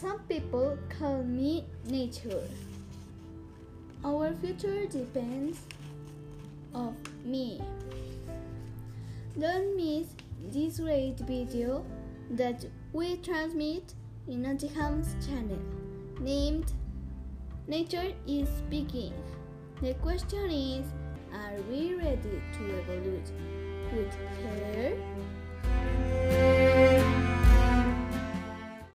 Some people call me nature. Our future depends of me. Don't miss this great video that we transmit in Antiham's channel named Nature is Speaking. The question is Are we ready to evolve with care?